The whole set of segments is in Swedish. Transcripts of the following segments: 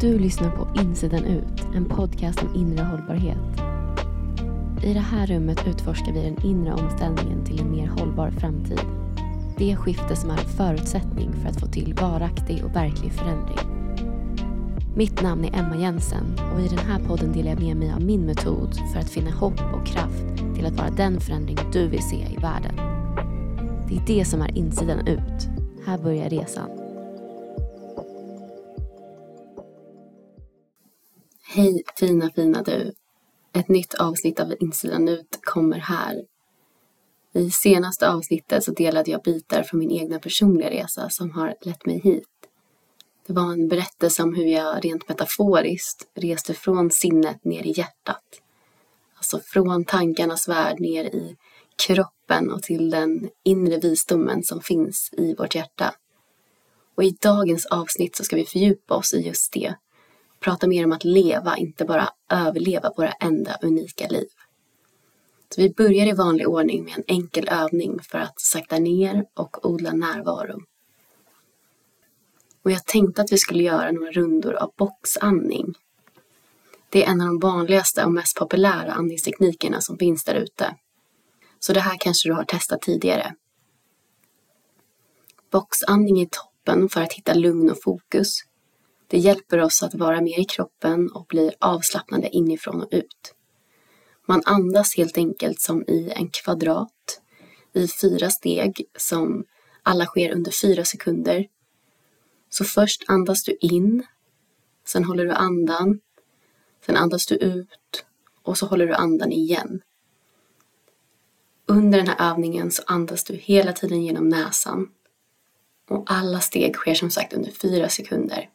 Du lyssnar på Insidan ut, en podcast om inre hållbarhet. I det här rummet utforskar vi den inre omställningen till en mer hållbar framtid. Det skifte som är en förutsättning för att få till varaktig och verklig förändring. Mitt namn är Emma Jensen och i den här podden delar jag med mig av min metod för att finna hopp och kraft till att vara den förändring du vill se i världen. Det är det som är insidan ut. Här börjar resan. Hej fina fina du! Ett nytt avsnitt av Insidan ut kommer här. I senaste avsnittet så delade jag bitar från min egna personliga resa som har lett mig hit. Det var en berättelse om hur jag rent metaforiskt reste från sinnet ner i hjärtat. Alltså från tankarnas värld ner i kroppen och till den inre visdomen som finns i vårt hjärta. Och i dagens avsnitt så ska vi fördjupa oss i just det prata mer om att leva, inte bara överleva våra enda unika liv. Så vi börjar i vanlig ordning med en enkel övning för att sakta ner och odla närvaro. Och jag tänkte att vi skulle göra några rundor av boxandning. Det är en av de vanligaste och mest populära andningsteknikerna som finns där ute. Så det här kanske du har testat tidigare. Boxandning är toppen för att hitta lugn och fokus det hjälper oss att vara mer i kroppen och blir avslappnade inifrån och ut. Man andas helt enkelt som i en kvadrat i fyra steg som alla sker under fyra sekunder. Så först andas du in, sen håller du andan, sen andas du ut och så håller du andan igen. Under den här övningen så andas du hela tiden genom näsan och alla steg sker som sagt under fyra sekunder.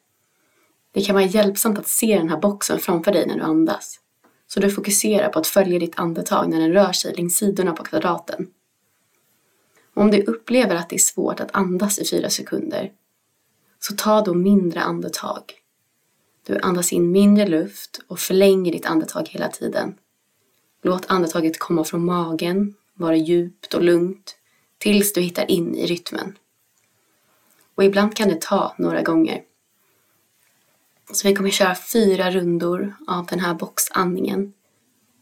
Det kan vara hjälpsamt att se den här boxen framför dig när du andas. Så du fokuserar på att följa ditt andetag när den rör sig längs sidorna på kvadraten. Om du upplever att det är svårt att andas i fyra sekunder, så ta då mindre andetag. Du andas in mindre luft och förlänger ditt andetag hela tiden. Låt andetaget komma från magen, vara djupt och lugnt, tills du hittar in i rytmen. Och ibland kan det ta några gånger. Så vi kommer köra fyra rundor av den här boxandningen.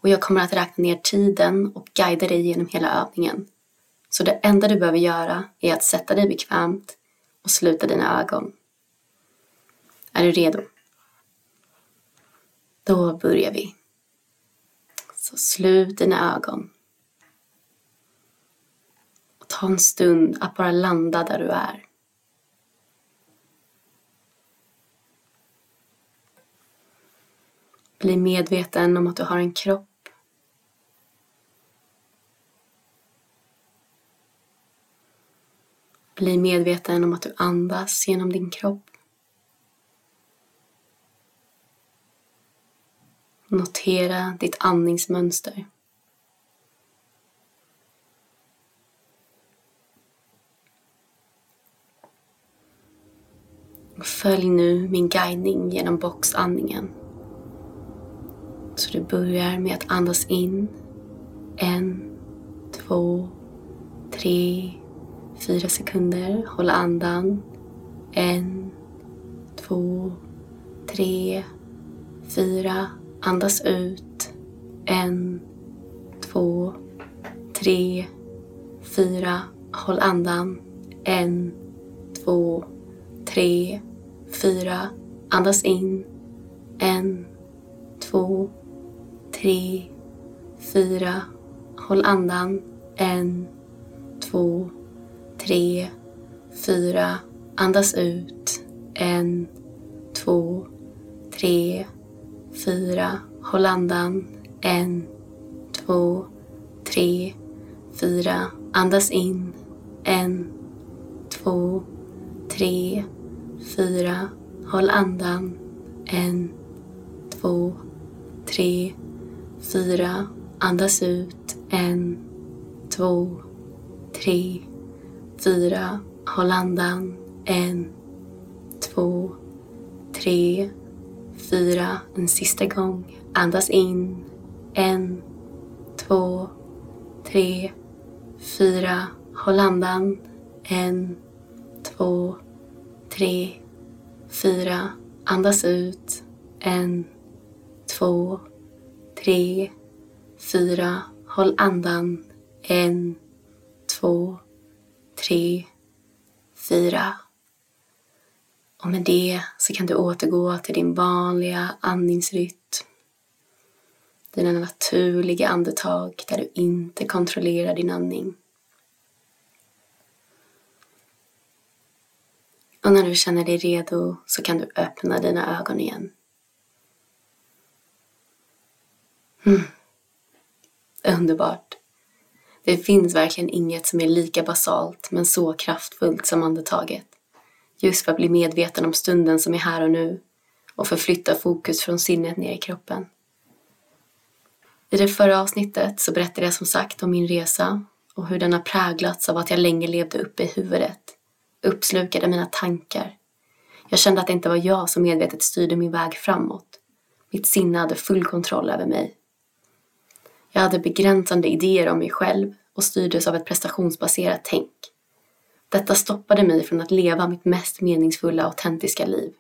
Och jag kommer att räkna ner tiden och guida dig genom hela övningen. Så det enda du behöver göra är att sätta dig bekvämt och sluta dina ögon. Är du redo? Då börjar vi. Så slut dina ögon. Och ta en stund att bara landa där du är. Bli medveten om att du har en kropp. Bli medveten om att du andas genom din kropp. Notera ditt andningsmönster. Följ nu min guidning genom boxandningen. Så du börjar med att andas in. En, två, tre, fyra sekunder. Håll andan. En, två, tre, fyra. Andas ut. En, två, tre, fyra. Håll andan. En, två, tre, fyra. Andas in. En, två, tre, fyra. Håll andan. En, två, tre, fyra. Andas ut. En, två, tre, fyra. Håll andan. En, två, tre, fyra. Andas in. En, två, tre, fyra. Håll andan. En, två, tre, fyra. Andas ut. En, två, tre, fyra. Håll andan. En, två, tre, fyra. En sista gång. Andas in. En, två, tre, fyra. Håll andan. En, två, tre, fyra. Andas ut. En, två, tre, fyra. Håll andan. En, två, tre, fyra. Och med det så kan du återgå till din vanliga andningsrytm. Dina naturliga andetag där du inte kontrollerar din andning. Och när du känner dig redo så kan du öppna dina ögon igen. Mm. Underbart. Det finns verkligen inget som är lika basalt men så kraftfullt som andetaget. Just för att bli medveten om stunden som är här och nu och förflytta fokus från sinnet ner i kroppen. I det förra avsnittet så berättade jag som sagt om min resa och hur den har präglats av att jag länge levde uppe i huvudet, uppslukade mina tankar. Jag kände att det inte var jag som medvetet styrde min väg framåt. Mitt sinne hade full kontroll över mig. Jag hade begränsande idéer om mig själv och styrdes av ett prestationsbaserat tänk. Detta stoppade mig från att leva mitt mest meningsfulla autentiska liv.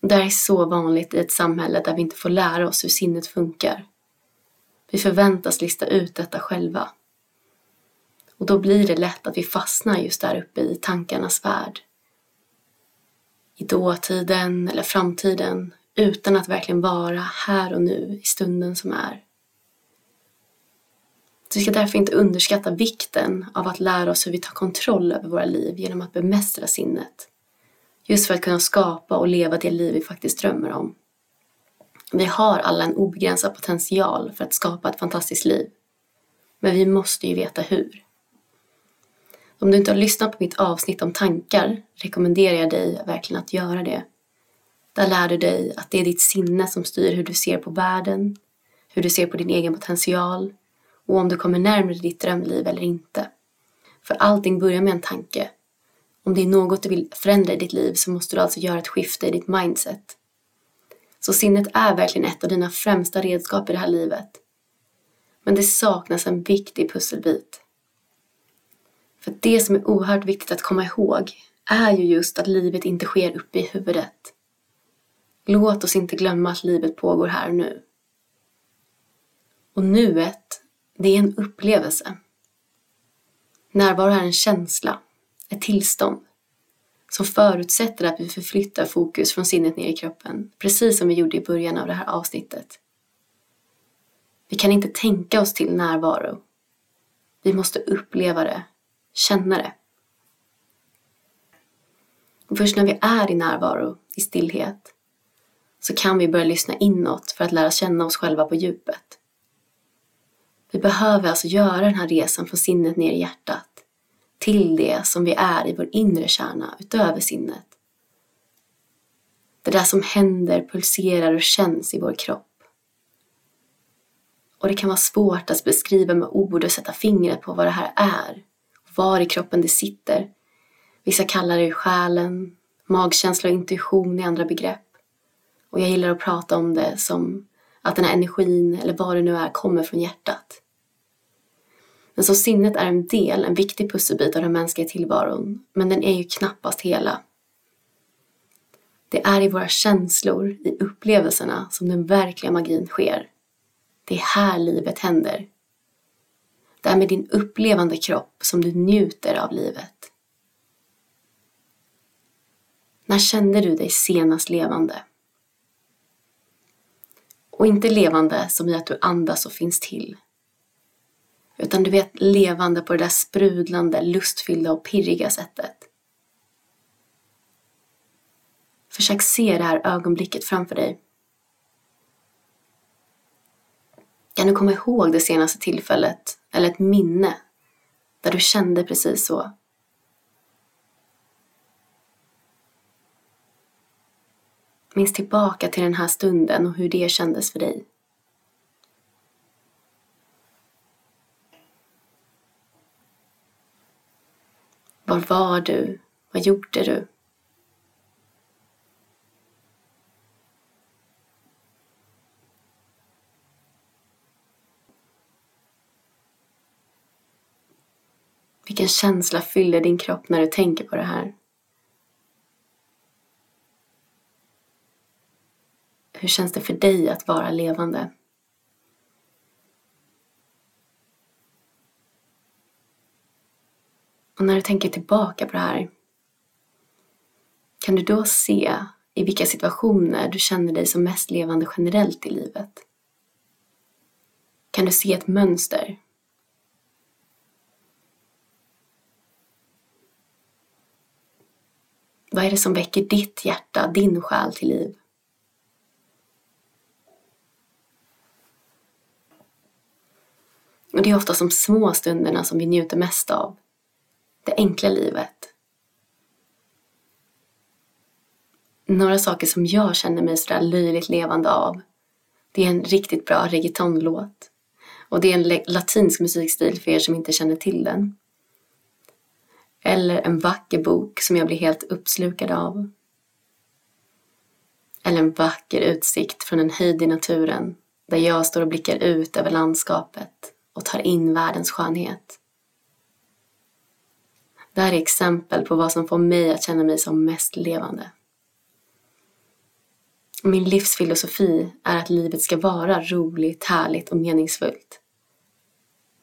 Det här är så vanligt i ett samhälle där vi inte får lära oss hur sinnet funkar. Vi förväntas lista ut detta själva. Och då blir det lätt att vi fastnar just där uppe i tankarnas värld. I dåtiden eller framtiden utan att verkligen vara här och nu i stunden som är. Så vi ska därför inte underskatta vikten av att lära oss hur vi tar kontroll över våra liv genom att bemästra sinnet. Just för att kunna skapa och leva det liv vi faktiskt drömmer om. Vi har alla en obegränsad potential för att skapa ett fantastiskt liv. Men vi måste ju veta hur. Om du inte har lyssnat på mitt avsnitt om tankar rekommenderar jag dig verkligen att göra det. Där lär du dig att det är ditt sinne som styr hur du ser på världen, hur du ser på din egen potential och om du kommer närmare ditt drömliv eller inte. För allting börjar med en tanke om det är något du vill förändra i ditt liv så måste du alltså göra ett skifte i ditt mindset. Så sinnet är verkligen ett av dina främsta redskap i det här livet. Men det saknas en viktig pusselbit. För det som är oerhört viktigt att komma ihåg är ju just att livet inte sker uppe i huvudet. Låt oss inte glömma att livet pågår här och nu. Och nuet, det är en upplevelse. Närvaro är en känsla ett tillstånd som förutsätter att vi förflyttar fokus från sinnet ner i kroppen, precis som vi gjorde i början av det här avsnittet. Vi kan inte tänka oss till närvaro. Vi måste uppleva det, känna det. Och först när vi är i närvaro, i stillhet, så kan vi börja lyssna inåt för att lära känna oss själva på djupet. Vi behöver alltså göra den här resan från sinnet ner i hjärtat till det som vi är i vår inre kärna utöver sinnet. Det där som händer, pulserar och känns i vår kropp. Och det kan vara svårt att beskriva med ord och sätta fingret på vad det här är. Var i kroppen det sitter. Vissa kallar det själen, magkänsla och intuition i andra begrepp. Och jag gillar att prata om det som att den här energin, eller vad det nu är, kommer från hjärtat. Men så sinnet är en del, en viktig pusselbit av den mänskliga tillvaron, men den är ju knappast hela. Det är i våra känslor, i upplevelserna, som den verkliga magin sker. Det är här livet händer. Det är med din upplevande kropp som du njuter av livet. När kände du dig senast levande? Och inte levande som i att du andas och finns till, utan du vet levande på det där sprudlande, lustfyllda och pirriga sättet. Försök se det här ögonblicket framför dig. Kan du komma ihåg det senaste tillfället eller ett minne där du kände precis så? Minns tillbaka till den här stunden och hur det kändes för dig. Var var du? Vad gjorde du? Vilken känsla fyller din kropp när du tänker på det här? Hur känns det för dig att vara levande? Och när du tänker tillbaka på det här, kan du då se i vilka situationer du känner dig som mest levande generellt i livet? Kan du se ett mönster? Vad är det som väcker ditt hjärta, din själ till liv? Och det är ofta de små stunderna som vi njuter mest av. Det enkla livet. Några saker som jag känner mig sådär löjligt levande av. Det är en riktigt bra reggaetonlåt. Och det är en latinsk musikstil för er som inte känner till den. Eller en vacker bok som jag blir helt uppslukad av. Eller en vacker utsikt från en höjd i naturen där jag står och blickar ut över landskapet och tar in världens skönhet. Det här är exempel på vad som får mig att känna mig som mest levande. Min livsfilosofi är att livet ska vara roligt, härligt och meningsfullt.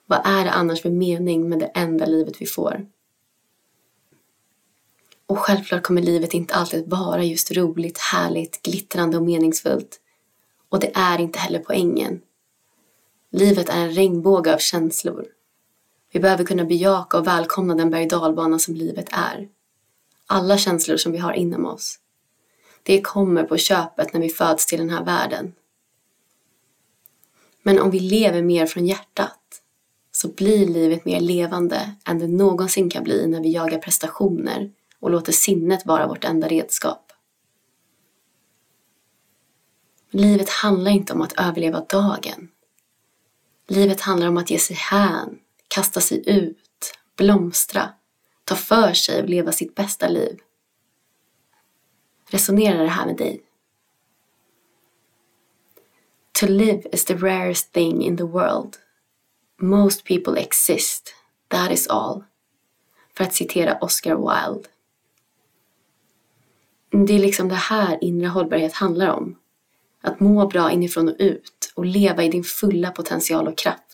Vad är det annars för mening med det enda livet vi får? Och självklart kommer livet inte alltid vara just roligt, härligt, glittrande och meningsfullt. Och det är inte heller poängen. Livet är en regnbåge av känslor. Vi behöver kunna bejaka och välkomna den berg dalbana som livet är. Alla känslor som vi har inom oss. Det kommer på köpet när vi föds till den här världen. Men om vi lever mer från hjärtat så blir livet mer levande än det någonsin kan bli när vi jagar prestationer och låter sinnet vara vårt enda redskap. Livet handlar inte om att överleva dagen. Livet handlar om att ge sig hän, kasta sig ut, blomstra, ta för sig och leva sitt bästa liv. Resonerar det här med dig? To live is the rarest thing in the world. Most people exist, that is all. För att citera Oscar Wilde. Det är liksom det här inre hållbarhet handlar om. Att må bra inifrån och ut och leva i din fulla potential och kraft.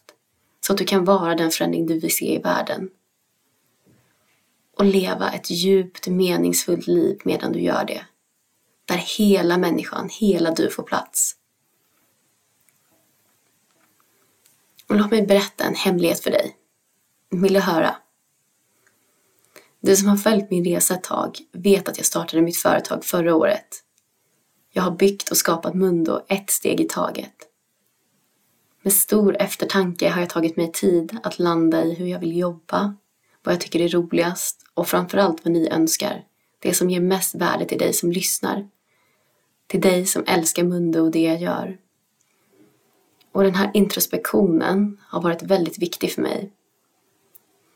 Så att du kan vara den förändring du vill se i världen. Och leva ett djupt meningsfullt liv medan du gör det. Där hela människan, hela du får plats. Och låt mig berätta en hemlighet för dig. Vill du höra? Du som har följt min resa ett tag vet att jag startade mitt företag förra året. Jag har byggt och skapat Mundo ett steg i taget. Med stor eftertanke har jag tagit mig tid att landa i hur jag vill jobba, vad jag tycker är roligast och framförallt vad ni önskar. Det som ger mest värde till dig som lyssnar. Till dig som älskar Mundo och det jag gör. Och den här introspektionen har varit väldigt viktig för mig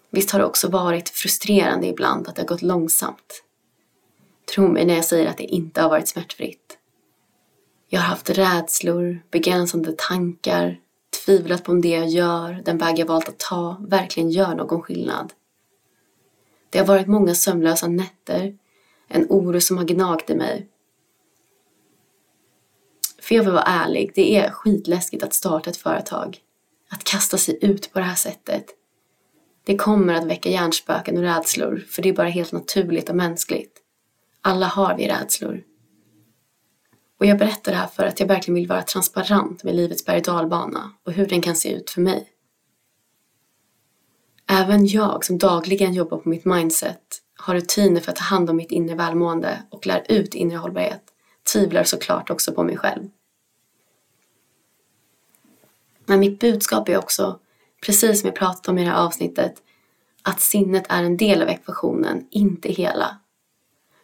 Visst har det också varit frustrerande ibland att det har gått långsamt. Tro mig när jag säger att det inte har varit smärtfritt. Jag har haft rädslor, begränsande tankar, tvivlat på om det jag gör, den väg jag valt att ta, verkligen gör någon skillnad. Det har varit många sömnlösa nätter, en oro som har gnagt i mig. För jag vill vara ärlig, det är skitläskigt att starta ett företag. Att kasta sig ut på det här sättet. Det kommer att väcka hjärnspöken och rädslor, för det är bara helt naturligt och mänskligt. Alla har vi rädslor. Och jag berättar det här för att jag verkligen vill vara transparent med livets berg dalbana och hur den kan se ut för mig. Även jag som dagligen jobbar på mitt mindset, har rutiner för att ta hand om mitt inre välmående och lär ut inre hållbarhet, tvivlar såklart också på mig själv. Men mitt budskap är också precis som jag pratat om i det här avsnittet, att sinnet är en del av ekvationen, inte hela.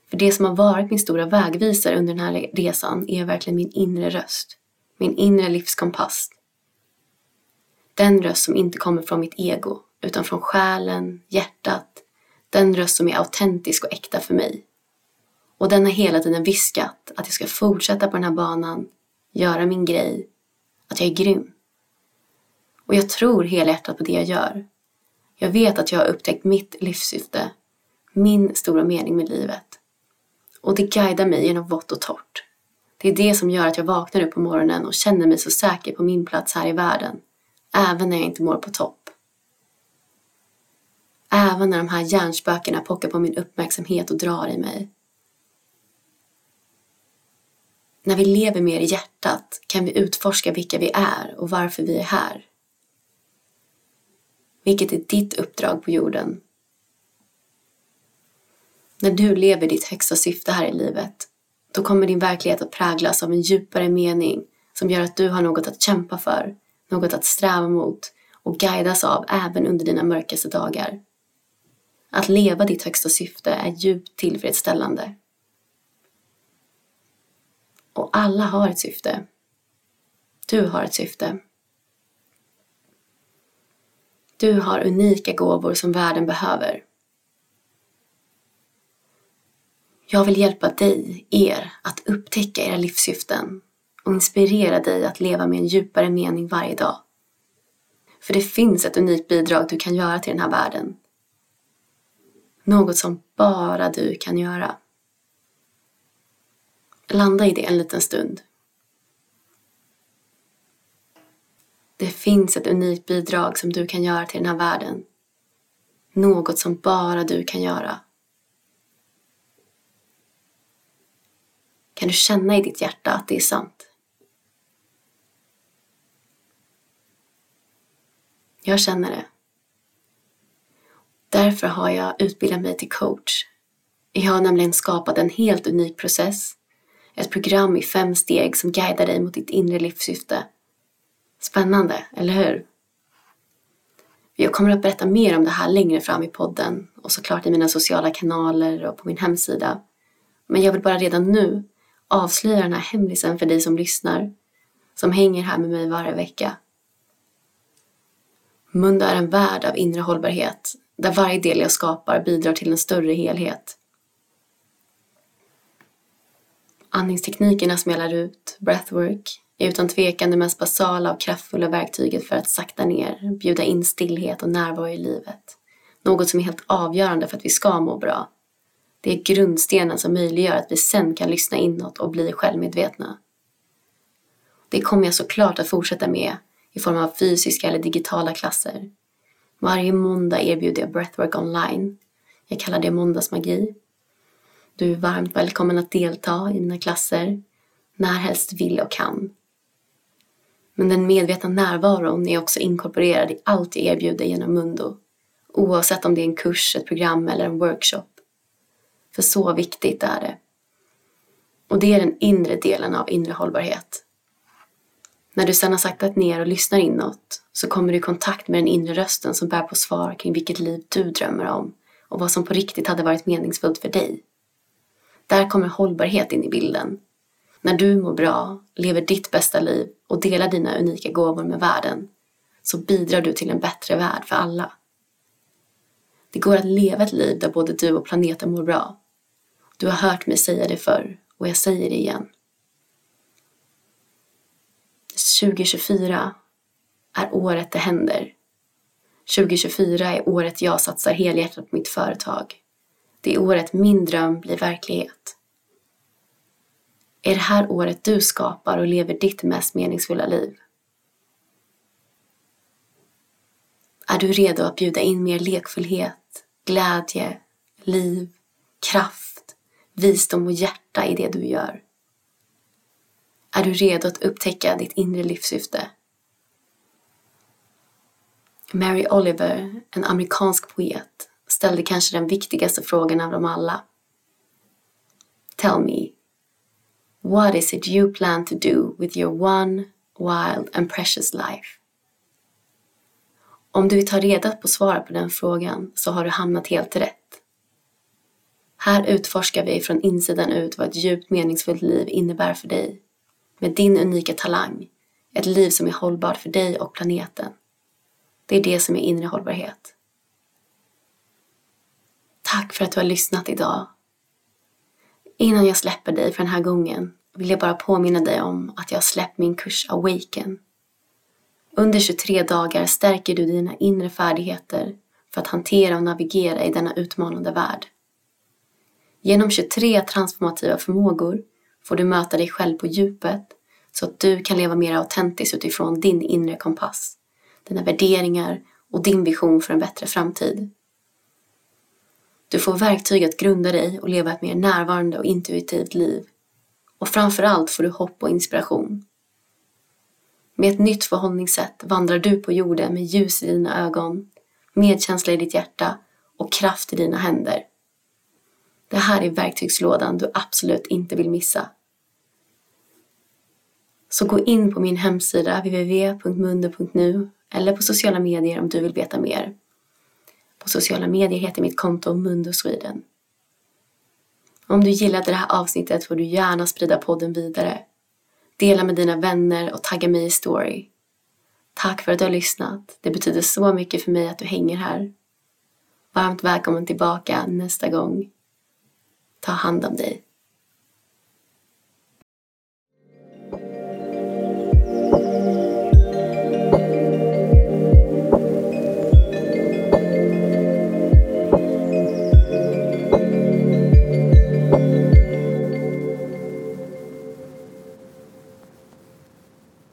För det som har varit min stora vägvisare under den här resan är verkligen min inre röst, min inre livskompass. Den röst som inte kommer från mitt ego, utan från själen, hjärtat, den röst som är autentisk och äkta för mig. Och den har hela tiden viskat att jag ska fortsätta på den här banan, göra min grej, att jag är grym. Och jag tror helhjärtat på det jag gör. Jag vet att jag har upptäckt mitt livssyfte, min stora mening med livet. Och det guidar mig genom vått och torrt. Det är det som gör att jag vaknar upp på morgonen och känner mig så säker på min plats här i världen. Även när jag inte mår på topp. Även när de här hjärnspökena pockar på min uppmärksamhet och drar i mig. När vi lever mer i hjärtat kan vi utforska vilka vi är och varför vi är här. Vilket är ditt uppdrag på jorden? När du lever ditt högsta syfte här i livet, då kommer din verklighet att präglas av en djupare mening som gör att du har något att kämpa för, något att sträva mot och guidas av även under dina mörkaste dagar. Att leva ditt högsta syfte är djupt tillfredsställande. Och alla har ett syfte. Du har ett syfte. Du har unika gåvor som världen behöver. Jag vill hjälpa dig, er, att upptäcka era livssyften och inspirera dig att leva med en djupare mening varje dag. För det finns ett unikt bidrag du kan göra till den här världen. Något som bara du kan göra. Landa i det en liten stund. Det finns ett unikt bidrag som du kan göra till den här världen. Något som bara du kan göra. Kan du känna i ditt hjärta att det är sant? Jag känner det. Därför har jag utbildat mig till coach. Jag har nämligen skapat en helt unik process. Ett program i fem steg som guidar dig mot ditt inre livssyfte. Spännande, eller hur? Jag kommer att berätta mer om det här längre fram i podden och såklart i mina sociala kanaler och på min hemsida. Men jag vill bara redan nu avslöja den här hemlisen för dig som lyssnar, som hänger här med mig varje vecka. Mundo är en värld av inre hållbarhet där varje del jag skapar bidrar till en större helhet. Andningsteknikerna som jag lär ut, breathwork, är utan tvekan det mest basala och kraftfulla verktyget för att sakta ner, bjuda in stillhet och närvaro i livet. Något som är helt avgörande för att vi ska må bra. Det är grundstenen som möjliggör att vi sen kan lyssna inåt och bli självmedvetna. Det kommer jag såklart att fortsätta med i form av fysiska eller digitala klasser. Varje måndag erbjuder jag breathwork online. Jag kallar det måndagsmagi. Du är varmt välkommen att delta i mina klasser när helst vill och kan. Men den medvetna närvaron är också inkorporerad i allt jag erbjuder genom Mundo. Oavsett om det är en kurs, ett program eller en workshop. För så viktigt är det. Och det är den inre delen av inre hållbarhet. När du sedan har saktat ner och lyssnar inåt så kommer du i kontakt med den inre rösten som bär på svar kring vilket liv du drömmer om och vad som på riktigt hade varit meningsfullt för dig. Där kommer hållbarhet in i bilden. När du mår bra, lever ditt bästa liv och delar dina unika gåvor med världen så bidrar du till en bättre värld för alla. Det går att leva ett liv där både du och planeten mår bra. Du har hört mig säga det förr och jag säger det igen. 2024 är året det händer. 2024 är året jag satsar helhjärtat på mitt företag. Det är året min dröm blir verklighet. Är det här året du skapar och lever ditt mest meningsfulla liv? Är du redo att bjuda in mer lekfullhet, glädje, liv, kraft, visdom och hjärta i det du gör? Är du redo att upptäcka ditt inre livssyfte? Mary Oliver, en amerikansk poet, ställde kanske den viktigaste frågan av dem alla. Tell me, what is it you plan to do with your one wild and precious life? Om du vill ta reda på svaret på den frågan så har du hamnat helt rätt. Här utforskar vi från insidan ut vad ett djupt meningsfullt liv innebär för dig med din unika talang, ett liv som är hållbart för dig och planeten. Det är det som är inre hållbarhet. Tack för att du har lyssnat idag. Innan jag släpper dig för den här gången vill jag bara påminna dig om att jag har släppt min kurs Awaken. Under 23 dagar stärker du dina inre färdigheter för att hantera och navigera i denna utmanande värld. Genom 23 transformativa förmågor får du möta dig själv på djupet så att du kan leva mer autentiskt utifrån din inre kompass, dina värderingar och din vision för en bättre framtid. Du får verktyg att grunda dig och leva ett mer närvarande och intuitivt liv. Och framförallt får du hopp och inspiration. Med ett nytt förhållningssätt vandrar du på jorden med ljus i dina ögon, medkänsla i ditt hjärta och kraft i dina händer. Det här är verktygslådan du absolut inte vill missa. Så gå in på min hemsida www.mundo.nu eller på sociala medier om du vill veta mer. På sociala medier heter mitt konto Mundo Sweden. Om du gillade det här avsnittet får du gärna sprida podden vidare. Dela med dina vänner och tagga mig i story. Tack för att du har lyssnat. Det betyder så mycket för mig att du hänger här. Varmt välkommen tillbaka nästa gång. Ta hand om dig.